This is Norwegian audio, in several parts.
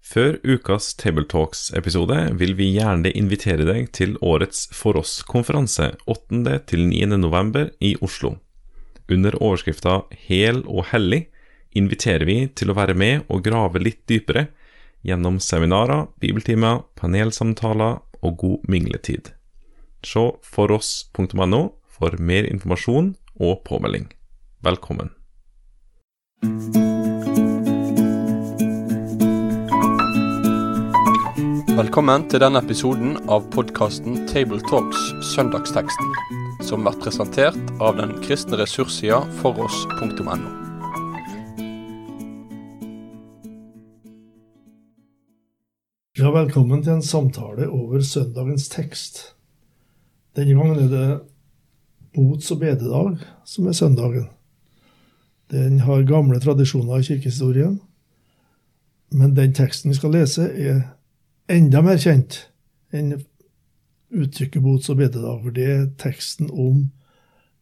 Før ukas Tabletalks-episode vil vi gjerne invitere deg til årets For oss-konferanse 8.-9. november i Oslo. Under overskrifta Hel og hellig inviterer vi til å være med og grave litt dypere gjennom seminarer, bibeltimer, panelsamtaler og god mingletid. Se foross.no for mer informasjon og påmelding. Velkommen. Velkommen til denne episoden av podkasten Tabletalks Søndagsteksten, som blir presentert av den kristne ressurssida foross.no. Ja, velkommen til en samtale over søndagens tekst. Denne gangen er det bots- og bededag som er søndagen. Den har gamle tradisjoner i kirkehistorien, men den teksten vi skal lese, er enda mer kjent enn uttrykket bots- og bededag, for det er teksten om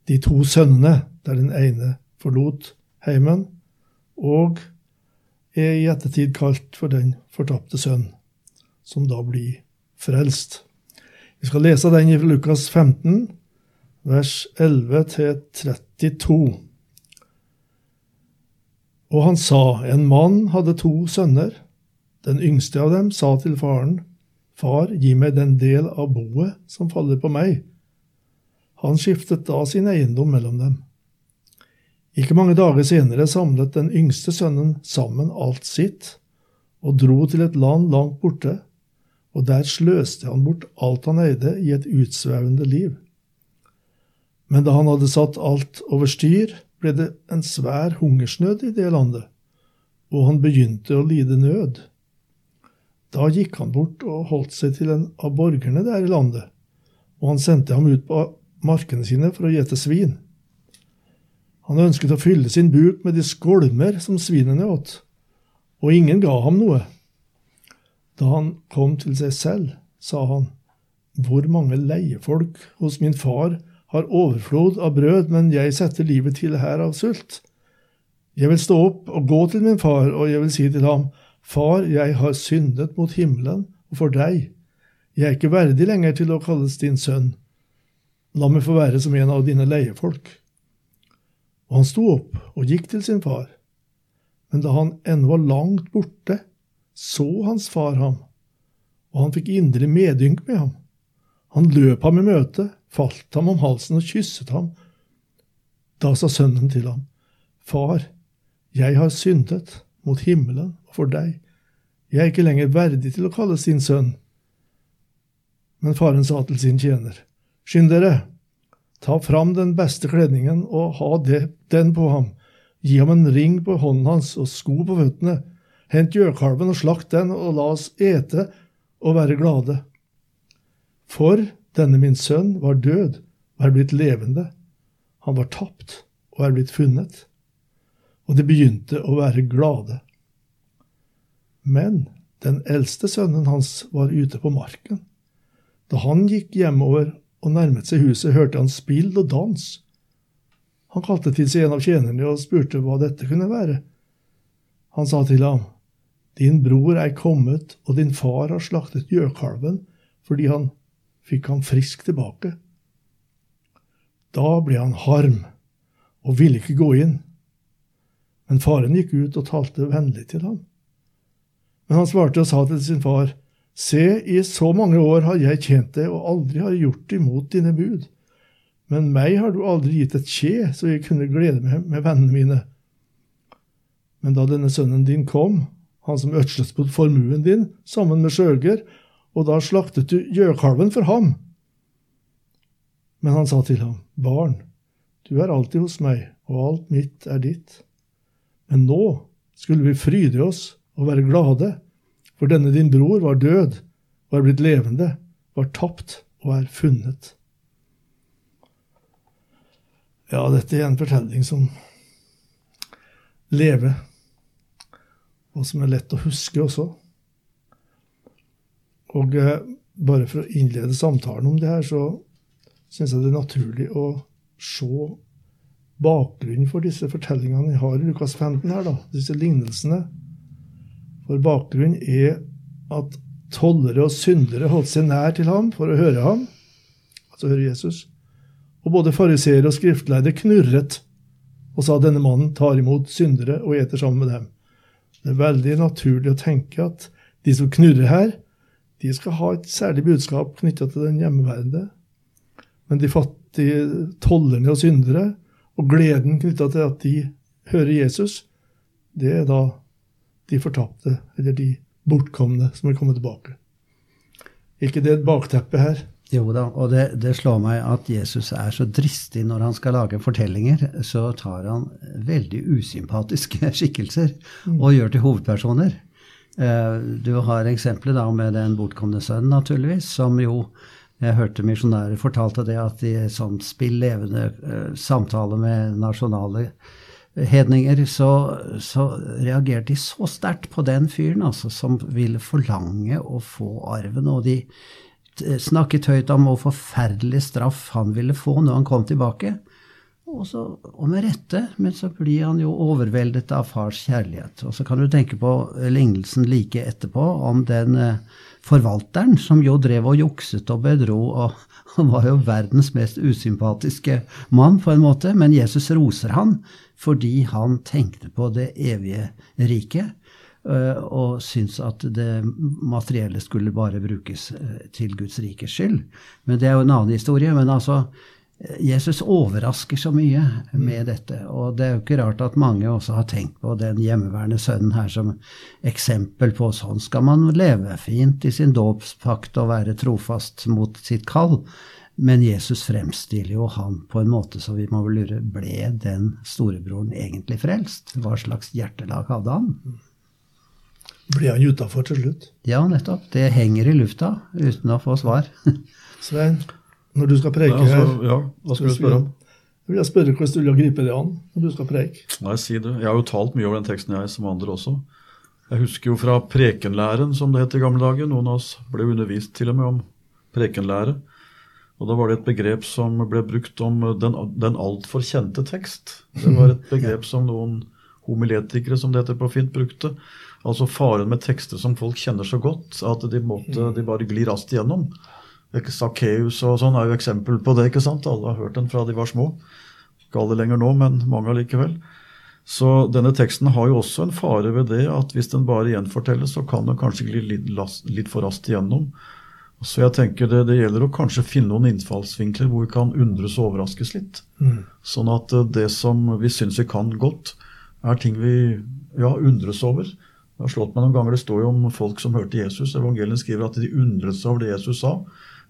de to sønnene, der den ene forlot heimen, og er i ettertid kalt for den fortapte sønn, som da blir frelst. Vi skal lese den i Lukas 15, vers 11 32. Og han sa, en mann hadde to sønner. Den yngste av dem sa til faren, Far, gi meg den del av boet som faller på meg. Han skiftet da sin eiendom mellom dem. Ikke mange dager senere samlet den yngste sønnen sammen alt sitt og dro til et land langt borte, og der sløste han bort alt han eide i et utsvevende liv. Men da han hadde satt alt over styr, ble det en svær hungersnød i det landet, og han begynte å lide nød. Da gikk han bort og holdt seg til en av borgerne der i landet, og han sendte ham ut på markene sine for å gjete svin. Han ønsket å fylle sin buk med de skolmer som svinene åt, og ingen ga ham noe. Da han kom til seg selv, sa han, Hvor mange leiefolk hos min far har overflod av brød, men jeg setter livet til her av sult. Jeg vil stå opp og gå til min far, og jeg vil si til ham, Far, jeg har syndet mot himmelen og for deg. Jeg er ikke verdig lenger til å kalles din sønn. La meg få være som en av dine leiefolk. Og han sto opp og gikk til sin far. Men da han ennå var langt borte, så hans far ham, og han fikk indre medynk med ham. Han løp ham i møte, falt ham om halsen og kysset ham. Da sa sønnen til ham, Far, jeg har syndet mot himmelen for deg. Jeg er ikke lenger verdig til å kalles din sønn. Men faren sa til sin tjener, Skynd dere, ta fram den beste kledningen og ha det, den på ham. Gi ham en ring på hånden hans og sko på føttene. Hent gjøkalven og slakt den, og la oss ete og være glade. For denne min sønn var død og er blitt levende. Han var tapt og er blitt funnet. Og de begynte å være glade. Men den eldste sønnen hans var ute på marken. Da han gikk hjemover og nærmet seg huset, hørte han spill og dans. Han kalte til seg en av tjenerne og spurte hva dette kunne være. Han sa til ham, Din bror er kommet, og din far har slaktet gjøkalven fordi han fikk ham frisk tilbake. Da ble han harm og ville ikke gå inn. Men faren gikk ut og talte vennlig til ham. Men han svarte og sa til sin far, Se, i så mange år har jeg tjent deg og aldri har gjort imot dine bud. Men meg har du aldri gitt et kje, så jeg kunne glede meg med vennene mine. Men da denne sønnen din kom, han som ødslet på formuen din, sammen med skjøger, og da slaktet du gjøkalven for ham. Men han sa til ham, Barn, du er alltid hos meg, og alt mitt er ditt. Men nå skulle vi fryde oss og være glade, for denne din bror var død er blitt levende, var tapt og er funnet. Ja, dette er en fortelling som lever, og som er lett å huske også. Og eh, bare for å innlede samtalen om det her, så syns jeg det er naturlig å se bakgrunnen for disse fortellingene vi har i Lukas 15 her, da, disse lignelsene. For bakgrunnen er at tollere og syndere holdt seg nær til ham for å høre ham, altså høre Jesus. Og både fariseere og skriftlærde knurret og sa denne mannen tar imot syndere og eter sammen med dem. Det er veldig naturlig å tenke at de som knurrer her, de skal ha et særlig budskap knytta til den hjemmeværende. Men de fattige tollerne og syndere, og gleden knytta til at de hører Jesus, det er da de fortapte, eller de bortkomne som vil kommet tilbake. ikke det et bakteppe her? Jo da, og det, det, slår meg at Jesus er så dristig når han skal lage fortellinger. Så tar han veldig usympatiske skikkelser mm. og gjør til hovedpersoner. Eh, du har eksempelet da med den bortkomne sønnen, naturligvis, som jo jeg hørte misjonærer fortalte det at i som spill levende samtaler samtale med nasjonale hedninger, så, så reagerte de så sterkt på den fyren altså, som ville forlange å få arven. Og de snakket høyt om hvor forferdelig straff han ville få når han kom tilbake. Og, så, og med rette, men så blir han jo overveldet av fars kjærlighet. Og så kan du tenke på lignelsen like etterpå om den eh, forvalteren som jo drev og jukset og bedro. og Han var jo verdens mest usympatiske mann, på en måte, men Jesus roser han fordi han tenkte på det evige riket. Eh, og syntes at det materielle skulle bare brukes eh, til Guds rikes skyld. Men det er jo en annen historie. Men altså, Jesus overrasker så mye med dette. Og det er jo ikke rart at mange også har tenkt på den hjemmeværende sønnen her som eksempel på sånn skal man leve fint i sin dåpspakt og være trofast mot sitt kall. Men Jesus fremstiller jo han på en måte så vi må vel lure ble den storebroren egentlig frelst? Hva slags hjertelag hadde han? Ble han utafor til slutt? Ja, nettopp. Det henger i lufta uten å få svar. Svein, når du skal preke altså, her Ja, Hva skal du spørre om? Jeg vil spørre hvordan du vil gripe det an når du skal preke. Nei, si det. Jeg har jo talt mye over den teksten, jeg, som andre også. Jeg husker jo fra prekenlæren, som det het i gamle dager. Noen av oss ble undervist til og med om prekenlære. Og da var det et begrep som ble brukt om den, den altfor kjente tekst. Det var et begrep som noen homiletikere, som det heter på fint, brukte. Altså faren med tekster som folk kjenner så godt at de, måtte, de bare glir raskt igjennom. Sakkeus og sånn er jo eksempel på det. ikke sant? Alle har hørt den fra de var små. Ikke alle lenger nå, men mange allikevel. Så denne teksten har jo også en fare ved det at hvis den bare gjenfortelles, så kan den kanskje gli litt, litt for raskt igjennom. Så jeg tenker det, det, gjelder å kanskje finne noen innfallsvinkler hvor vi kan undres og overraskes litt. Mm. Sånn at eh, det som vi syns vi kan godt, er ting vi ja, undres over. Det har slått meg noen ganger, det står jo om folk som hørte Jesus. Evangeliet skriver at de undret seg over det Jesus sa.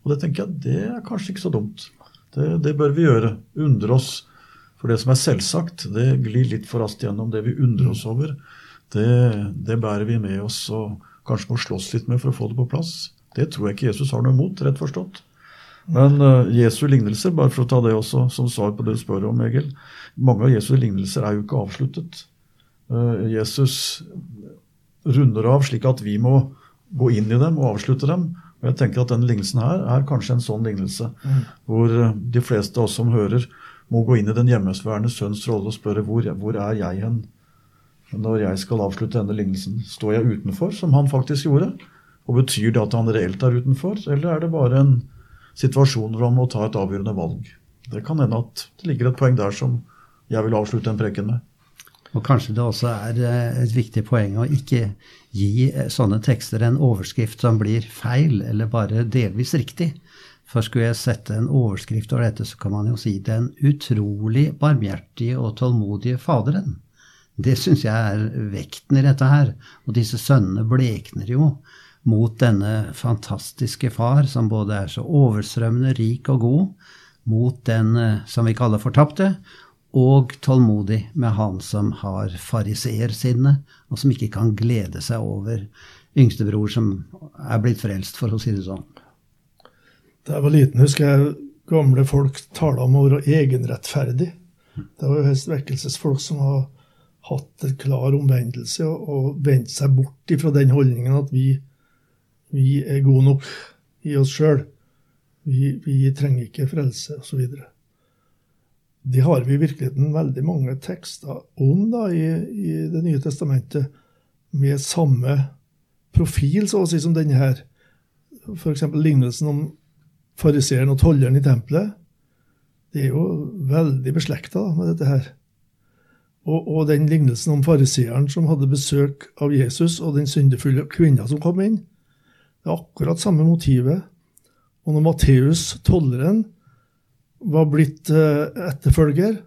Og det tenker jeg, det er kanskje ikke så dumt. Det, det bør vi gjøre. Undre oss. For det som er selvsagt, det glir litt for raskt gjennom. Det vi undrer oss over, det, det bærer vi med oss og kanskje må slåss litt med for å få det på plass. Det tror jeg ikke Jesus har noe imot, rett forstått. Men uh, Jesu lignelser, bare for å ta det også som svar på det du spør om, Egil Mange av Jesu lignelser er jo ikke avsluttet. Uh, Jesus runder av slik at vi må gå inn i dem og avslutte dem. Og jeg tenker at denne lignelsen her er kanskje en sånn lignelse, mm. hvor eh, de fleste av oss som hører, må gå inn i den hjemmesværende sønns rolle og spørre hvor, hvor er jeg hen? Når jeg skal avslutte denne lignelsen, står jeg utenfor, som han faktisk gjorde? Og Betyr det at han reelt er utenfor, eller er det bare en situasjon hvor han må ta et avgjørende valg? Det kan hende at det ligger et poeng der som jeg vil avslutte en preken med. Og kanskje det også er eh, et viktig poeng å ikke gi eh, sånne tekster en overskrift som blir feil, eller bare delvis riktig. For skulle jeg sette en overskrift over dette, så kan man jo si 'Den utrolig barmhjertige og tålmodige Faderen'. Det syns jeg er vekten i dette her. Og disse sønnene blekner jo mot denne fantastiske far, som både er så overstrømmende rik og god, mot den eh, som vi kaller fortapte, og tålmodig med han som har fariseersinne, og som ikke kan glede seg over yngstebror som er blitt frelst, for å si det sånn. Da jeg var liten, husker jeg gamle folk tala om å være egenrettferdig. Det var jo helst vekkelsesfolk som har hatt en klar omvendelse og vendt seg bort fra den holdningen at vi, vi er gode nok i oss sjøl. Vi, vi, trenger ikke frelse, osv. Det har vi i virkeligheten veldig mange tekster om da, i, i Det nye testamentet, med samme profil, så å si, som denne her. F.eks. lignelsen om fariseeren og tolleren i tempelet. Det er jo veldig beslekta med dette her. Og, og, den lignelsen om fariseeren som hadde besøk av Jesus, og den syndefulle kvinna som kom inn. Det er akkurat samme motivet. Og når Matteus, tolleren, var blitt eh, etterfølger,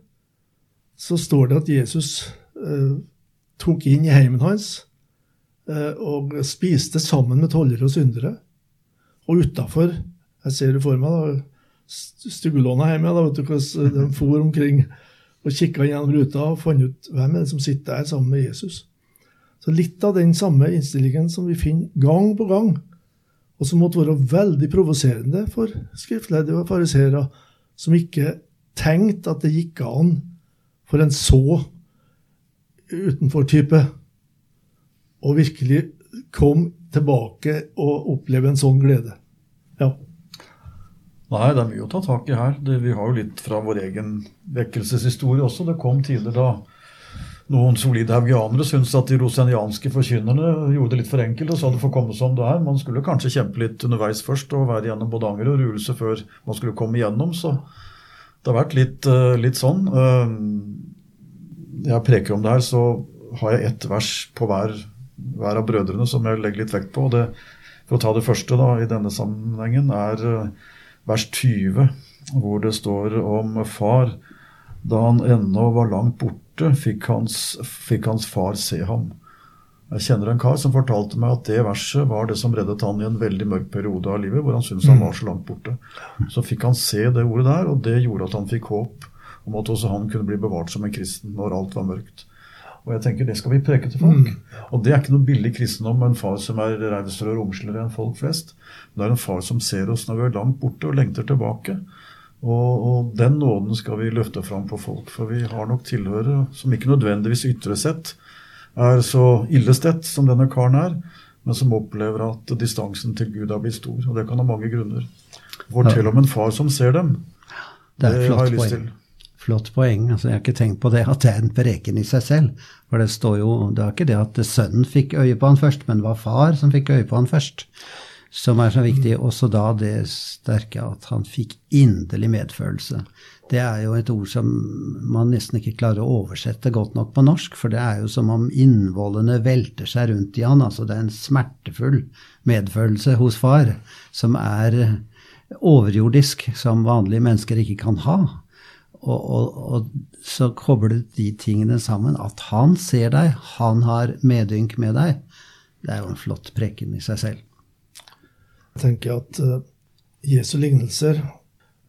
så står det at Jesus eh, tok inn i heimen hans eh, og spiste sammen med tollere og syndere. Og utafor Jeg ser det for meg, da. Stugelåna hjemme, da, vet du hvordan de for omkring og kikka gjennom ruta og fant ut hvem er det som sitter der sammen med Jesus. Så litt av den samme innstillingen som vi finner gang på gang, og som måtte være veldig provoserende for skriftledere og fariseere, som ikke tenkte at det gikk an for en så utenfor-type å virkelig komme tilbake og oppleve en sånn glede. Ja. Nei, det er mye å ta tak i her. Det, vi har jo litt fra vår egen vekkelseshistorie også. Det kom tider da noen solide haugianere syntes at de rosenianske forkynnerne gjorde det litt for enkelt og sa det får komme som det er. Man skulle kanskje kjempe litt underveis først og være gjennom både anger og ruelse før man skulle komme igjennom. Så det har vært litt, eh, litt sånn. Eh, jeg preker om det her, så har jeg ett vers på hver, hver av brødrene som jeg legger litt vekt på. det, For å ta det første da, i denne sammenhengen er eh, vers 20, hvor det står om far. Da han ennå var langt borte, fikk hans, fikk hans far se ham. Jeg kjenner en kar som fortalte meg at det verset var det som reddet han i en veldig mørk periode av livet, hvor han syntes han var så langt borte. Så fikk han se det ordet der, og det gjorde at han fikk håp om at også han kunne bli bevart som en kristen når alt var mørkt. Og jeg tenker Det skal vi preke til folk. Mm. Og Det er ikke noe billig kristendom med en far som er rausere og romsligere enn folk flest. Det er en far som ser oss når vi er langt borte og lengter tilbake. Og, og, Den nåden skal vi løfte fram på folk. For vi har nok tilhørere som ikke nødvendigvis ytre sett er så illestett som denne karen er, men som opplever at distansen til Gud har blitt stor. Og det kan ha mange grunner. Fortell om en far som ser dem. Det, det har jeg lyst til. Flott poeng. altså Jeg har ikke tenkt på det at det er en preken i seg selv. For det står jo, det er ikke det at sønnen fikk øye på han først, men det var far som fikk øye på han først. Som er så viktig. Også da det sterke at han fikk inderlig medfølelse. Det er jo et ord som man nesten ikke klarer å oversette godt nok på norsk. For det er jo som om innvollene velter seg rundt i han. altså Det er en smertefull medfølelse hos far som er overjordisk, som vanlige mennesker ikke kan ha. Og, og, og, så kobler de tingene sammen. At han ser deg, han har medynk med deg. Det er jo en flott preken i seg selv. Jeg tenker at uh, Jesu lignelser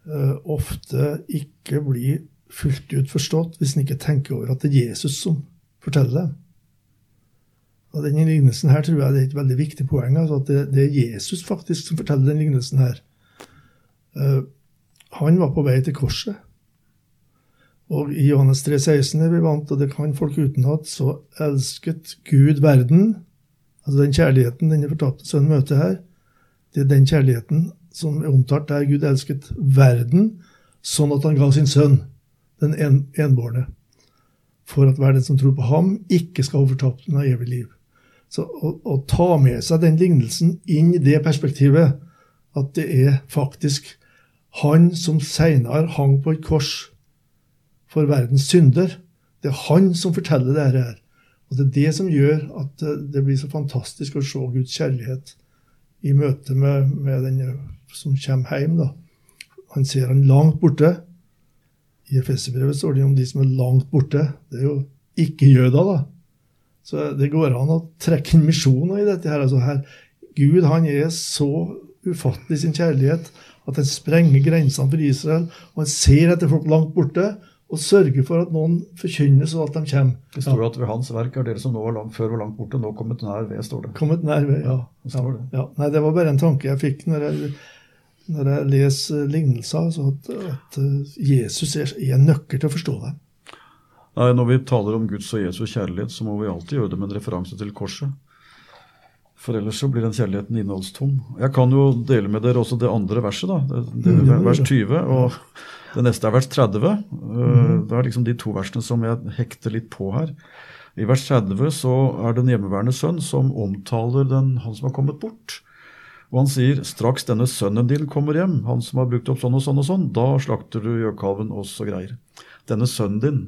uh, ofte ikke blir fullt ut forstått hvis en ikke tenker over at det er Jesus som forteller dem. Og Denne lignelsen her tror jeg det er et veldig viktig poeng. altså At det, det er Jesus faktisk som forteller den lignelsen her. Uh, han var på vei til korset. Og i Johannes 3, 16 er vi vant, og det kan folk utenat, så elsket Gud verden. Altså den kjærligheten denne fortapte sønnen møter her, det er den kjærligheten som er omtalt der Gud elsket verden, sånn at han ga sin sønn, den en, enbårne, for at hver den som tror på ham, ikke skal gå fortapt, men evig liv. Så å, å, ta med seg den lignelsen inn i det perspektivet, at det er faktisk han som seinere hang på et kors for verdens synder. Det er han som forteller dette her. Og det er det som gjør at eh, det blir så fantastisk å se Guds kjærlighet i møte med, med den som kommer hjem. da. Han ser han langt borte. I Efeserbrevet står det om de som er langt borte. Det er jo ikke-jøder, da. Så det går an å trekke inn misjoner i dette. her. Altså her Gud han er så ufattelig sin kjærlighet at han sprenger grensene for Israel. Og han ser etter folk langt borte og sørge for at noen forkynner så at de kommer. Det står at ved hans verk er dere som nå var langt før var langt borte, nå kommet nær ved, står det. Kommet nær ved, ja. ja, det. ja. Nei, det var bare en tanke jeg fikk når jeg, når jeg leser lignelser, altså at, at, eh, Jesus er, en nøkkel til å forstå det. Nei, Når vi taler om Guds og Jesus kjærlighet, så må vi alltid gjøre det med en referanse til korset. For ellers så blir den kjærligheten innholdstom. Jeg kan jo dele med dere også det andre verset, da. Det, det, mm, vers 20. og det neste er vers 30. Mm. Det er liksom de to versene som jeg hekter litt på her. I vers 30 så er det en hjemmeværende sønn som omtaler den, han som har kommet bort. Og han sier straks denne sønnen din kommer hjem, han som har brukt opp sånn og sånn og sånn, da slakter du gjøkalven og så greier. Denne sønnen din.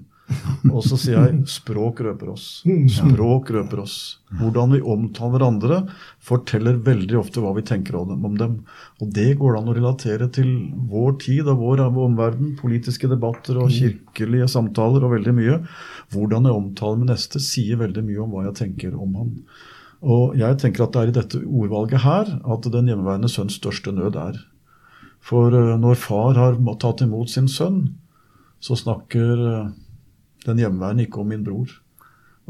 Og så sier jeg språk røper oss. Språk røper oss. Hvordan vi omtaler hverandre, forteller veldig ofte hva vi tenker om dem. Og det går det an å relatere til vår tid og vår omverden. Politiske debatter og kirkelige samtaler og veldig mye. Hvordan jeg omtaler med neste, sier veldig mye om hva jeg tenker om han. Og jeg tenker at det er i dette ordvalget her at den hjemmeværende sønns største nød er. For eh, når far har tatt imot sin sønn, så snakker eh, den hjemmeværende ikke om min bror.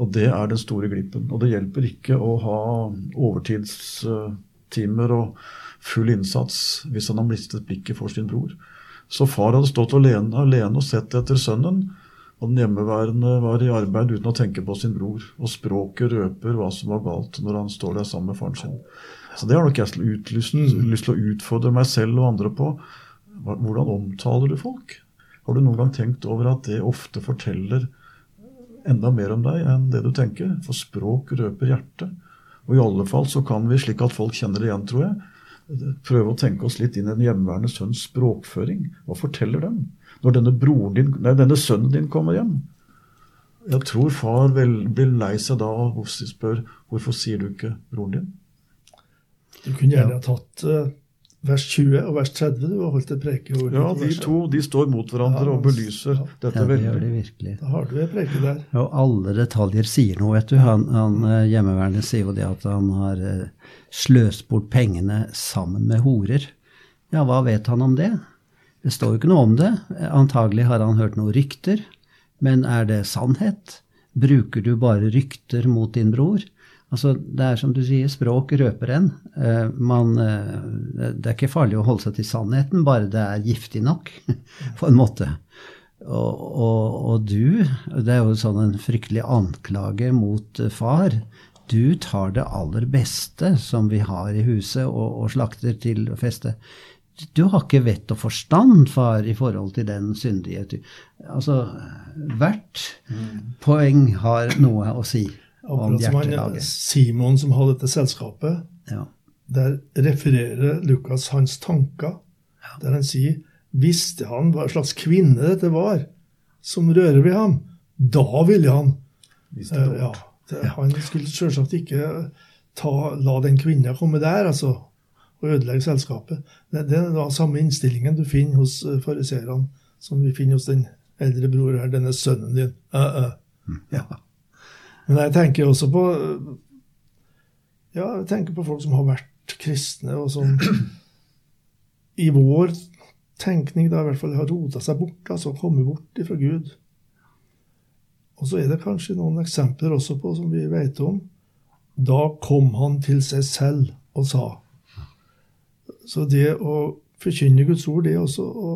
Og det er den store glippen. Og det hjelper ikke å ha overtidstimer og full innsats hvis han har mistet blikket for sin bror. Så far hadde stått alene, alene og sett etter sønnen, og den hjemmeværende var i arbeid uten å tenke på sin bror. Og språket røper hva som var galt når han står der sammen med faren sin. Så det har nok jeg lyst, til å utfordre meg selv og andre på. Hvordan omtaler du folk? Har du noen gang tenkt over at det ofte forteller enda mer om deg enn det du tenker? For språk røper hjertet. Og i alle fall så kan vi, slik at folk kjenner det igjen, tror jeg, prøve å tenke oss litt inn i den hjemmeværende sønns språkføring. Hva forteller dem Når denne, din, nei, denne sønnen din kommer hjem. Jeg tror far vel, blir lei seg da og spør hvorfor sier du ikke broren din? Du kunne gjerne ha tatt uh, vers 20 og vers 30 du har holdt et prekeord. Ja, de to de står mot hverandre ja, og belyser ja. dette ja, det veldig. de virkelig. Da har du et preke der. Og alle detaljer sier noe, vet du. Han, han eh, Hjemmeværende sier jo det at han har eh, sløst bort pengene sammen med horer. Ja, hva vet han om det? Det står jo ikke noe om det. Antagelig har han hørt noen rykter. Men er det sannhet? Bruker du bare rykter mot din bror? Altså, det er som du sier, språk røper en. Uh, man, uh, det er ikke farlig å holde seg til sannheten, bare det er giftig nok, på en måte. Og, og, og, du, det er jo sånn en fryktelig anklage mot uh, far. Du tar det aller beste som vi har i huset, og, og slakter til feste. Du har ikke vett og forstand, far, i forhold til den syndighet. Altså, hvert mm. poeng har noe å si. Akkurat som han, Simon som hadde dette selskapet. Ja. Der refererer Lukas hans tanker. Ja. Der han sier Visste han hva slags kvinne dette var som rører ved ham, da ville han uh, ja, det, Han skulle selvsagt ikke ta, la den kvinna komme der, altså, og ødelegge selskapet. Det, det er da samme innstillingen du finner hos uh, fariseerne som vi finner hos den eldre bror her, denne sønnen din. Uh, ja. Men jeg tenker også på ja, jeg tenker på folk som har vært kristne, og som i vår tenkning da i hvert fall har rota seg bort, altså kommet bort ifra Gud. Og så er det kanskje noen eksempler også på som vi vet om. Da kom han til seg selv og sa. Så det å forkynne Guds ord, det er også å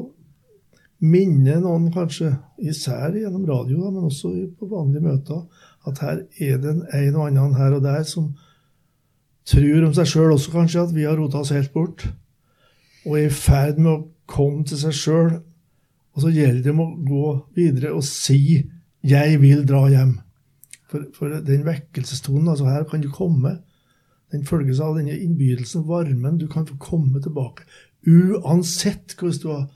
minne noen, kanskje, især gjennom radio, men også på vanlige møter, at her er det en og annen her og der som tror om seg sjøl også, kanskje, at vi har rota oss helt bort, og er i ferd med å komme til seg sjøl. Og så gjelder det å gå videre og si 'Jeg vil dra hjem'. For, for den vekkelsestonen, altså her kan du komme. Den følges av denne innbydelsen, varmen. Du kan få komme tilbake. Uansett hvordan du har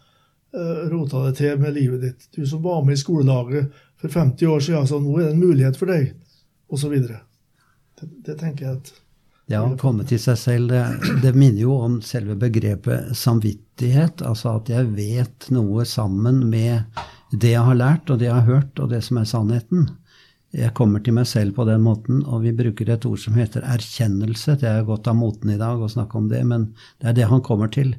uh, rota det til med livet ditt. Du som var med i skolelaget for 50 år siden, så nå er det en mulighet for deg, osv. Det, det tenker jeg at ja, å komme til seg selv, det, det, minner jo om selve begrepet samvittighet. Altså at jeg vet noe sammen med det jeg har lært, og det jeg har hørt, og det som er sannheten. Jeg kommer til meg selv på den måten, og vi bruker et ord som heter erkjennelse. Det er godt av moten i dag å snakke om det, men det er det han kommer til.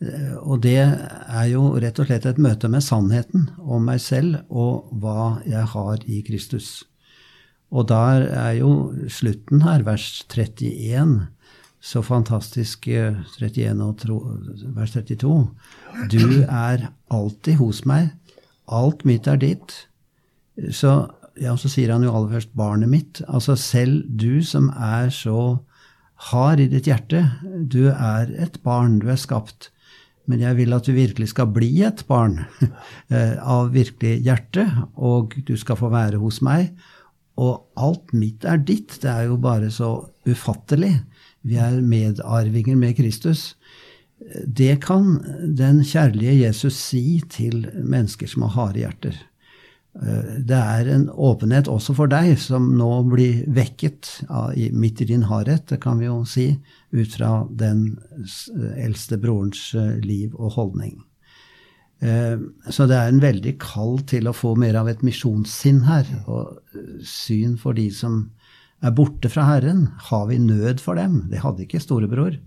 Eh, og det er jo rett og slett et møte med sannheten om meg selv og hva jeg har i Kristus. Og der er jo slutten her, vers 31, så fantastisk 31 eh, og tro, vers 32. Du er alltid hos meg. Alt mitt er ditt. Så, ja, så sier han jo aller først 'barnet mitt'. Altså selv du som er så hard i ditt hjerte, du er et barn, du er skapt men jeg vil at du virkelig skal bli et barn eh, av virkelig hjerte, og du skal få være hos meg. og alt mitt er ditt. Det er jo bare så ufattelig. Vi er medarvinger med Kristus. Det kan den kjærlige Jesus si til mennesker som har harde hjerter. Det er en åpenhet også for deg, som nå blir vekket midt i din hardhet, det kan vi jo si, ut fra den eldste brorens liv og holdning. Eh, så det er en veldig kall til å få mer av et misjonssinn her. Og syn for de som er borte fra Herren. Har vi nød for dem? Det hadde ikke storebror.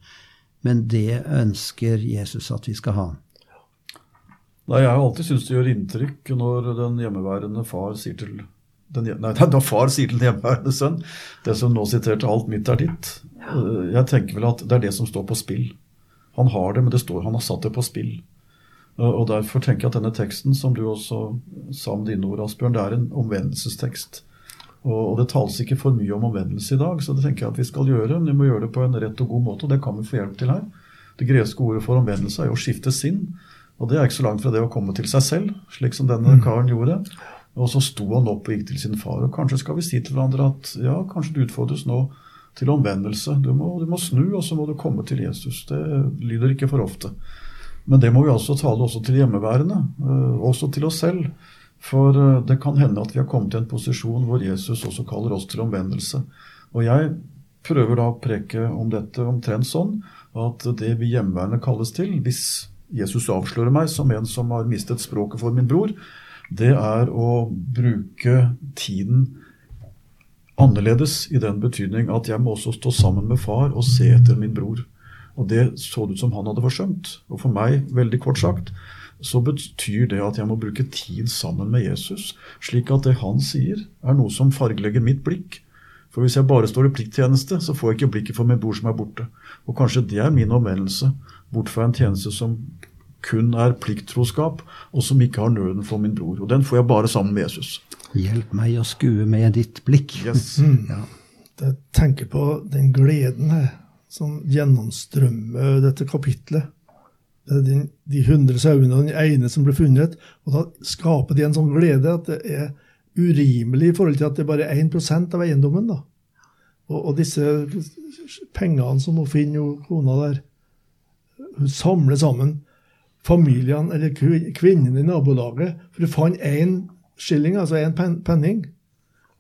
Men det ønsker Jesus at vi skal ha. Nei, Jeg har alltid syntes det gjør inntrykk når den hjemmeværende far sier til den, nei, da far sier til den hjemmeværende sønn det som nå siterte 'alt mitt er ditt'. Eh, jeg tenker vel at det er det som står på spill. Han har det, men det står, han har satt det på spill. Og Derfor tenker jeg at denne teksten, som du også sa med dine ord, Asbjørn, det er en omvendelsestekst. Og, det tales ikke for mye om omvendelse i dag, så det tenker jeg at vi skal gjøre. Men vi må gjøre det på en rett og god måte, og det kan vi få hjelp til her. Det greske ordet for omvendelse er jo å skifte sinn. Og det er ikke så langt fra det å komme til seg selv, slik som denne mm. karen gjorde. Og så sto han opp og gikk til sin far. Og kanskje skal vi si til hverandre at ja, kanskje du utfordres nå til omvendelse. Du må, du må snu, og så må du komme til Jesus. Det lyder ikke for ofte. Men det må vi altså tale også til hjemmeværende, eh, også til oss selv. For eh, det kan hende at vi har kommet i en posisjon hvor Jesus også kaller oss til omvendelse. Og jeg prøver da å preke om dette omtrent sånn at det vi hjemmeværende kalles til, hvis Jesus avslører meg som en som har mistet språket for min bror, det er å bruke tiden annerledes i den betydning at jeg må også stå sammen med far og se etter min bror. Og det så det ut som han hadde forsømt. Og for meg, veldig kort sagt, så betyr det at jeg må bruke tid sammen med Jesus, slik at det han sier, er noe som fargelegger mitt blikk. For hvis jeg bare står i plikttjeneste, så får jeg ikke blikket for min bror som er borte. Og kanskje det er min omvendelse, bort fra en tjeneste som kun er plikttroskap, og som ikke har nøden for min bror. Og den får jeg bare sammen med Jesus. Hjelp meg å skue med ditt blikk. Yes. Mm. Ja. Jeg tenker på den gleden her som gjennomstrømmer dette kapitlet. Det er de, de hundre sauene og den ene som ble funnet. Og da skaper de en sånn glede at det er urimelig i forhold til at det er bare er 1% av eiendommen. da. Og, og, disse pengene som hun finner, kona der, hun samler sammen familiene, eller kvinnene i nabolaget, for hun fant én skilling, altså én penning.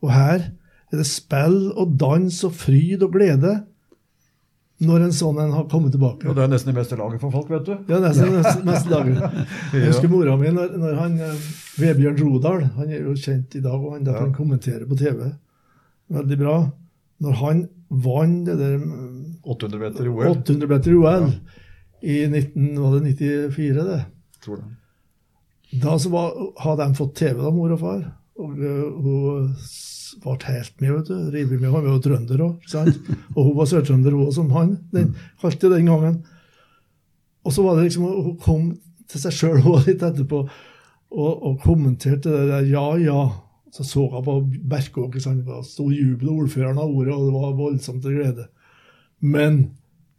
Og her er det spill og dans og fryd og glede når en sånn en har kommet tilbake. Og Det er nesten det beste laget for folk, vet du. Ja, nesten det beste laget. Jeg husker mora mi når, når han, eh, Vebjørn Rodal Han er jo kjent i dag, og han, han kommenterer på TV. Veldig bra. Når han vant det der 800 meter OL, 800 meter OL ja. I 1994, det. Tror det. Da så var, hadde de fått TV, da, mor og far. Og hun ble helt med. vet du, Revet med. Hun var jo trønder òg. Og hun var sørtrønder, hun som han. Den, kalte den gangen. Og så var det liksom Hun kom til seg sjøl litt etterpå og, og kommenterte det der ja, ja. Så så jeg på Berkåk. Det sto jubel, ordføreren av ordet, og det var voldsomt til glede. Men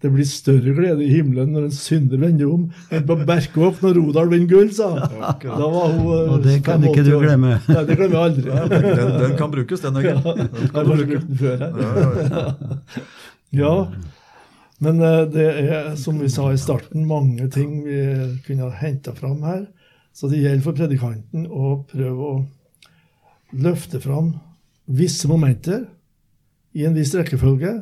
det blir større glede i himmelen når en synder vender om, enn på Berkåk når Rodal vinner gull, sa han. Da var hun Og det kan ikke du glemme. Nei, det glemmer jeg aldri. Ja, den, den, kan brukes, den. Ja, jeg har brukt den før her. Ja, men eh, det er, som vi sa i starten, mange ting vi kunne ha henta fram her. Så det gjelder for predikanten å prøve å løfte fram visse momenter i en viss rekkefølge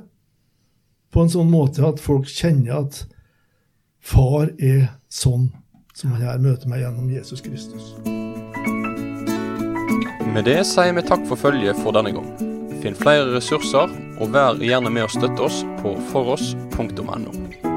på en sånn måte at folk kjenner at far er sånn som han her møter meg gjennom Jesus Kristus. Med det sier vi takk for følget for denne gang. Finn flere ressurser, og vær gjerne med å støtte oss på foross.no.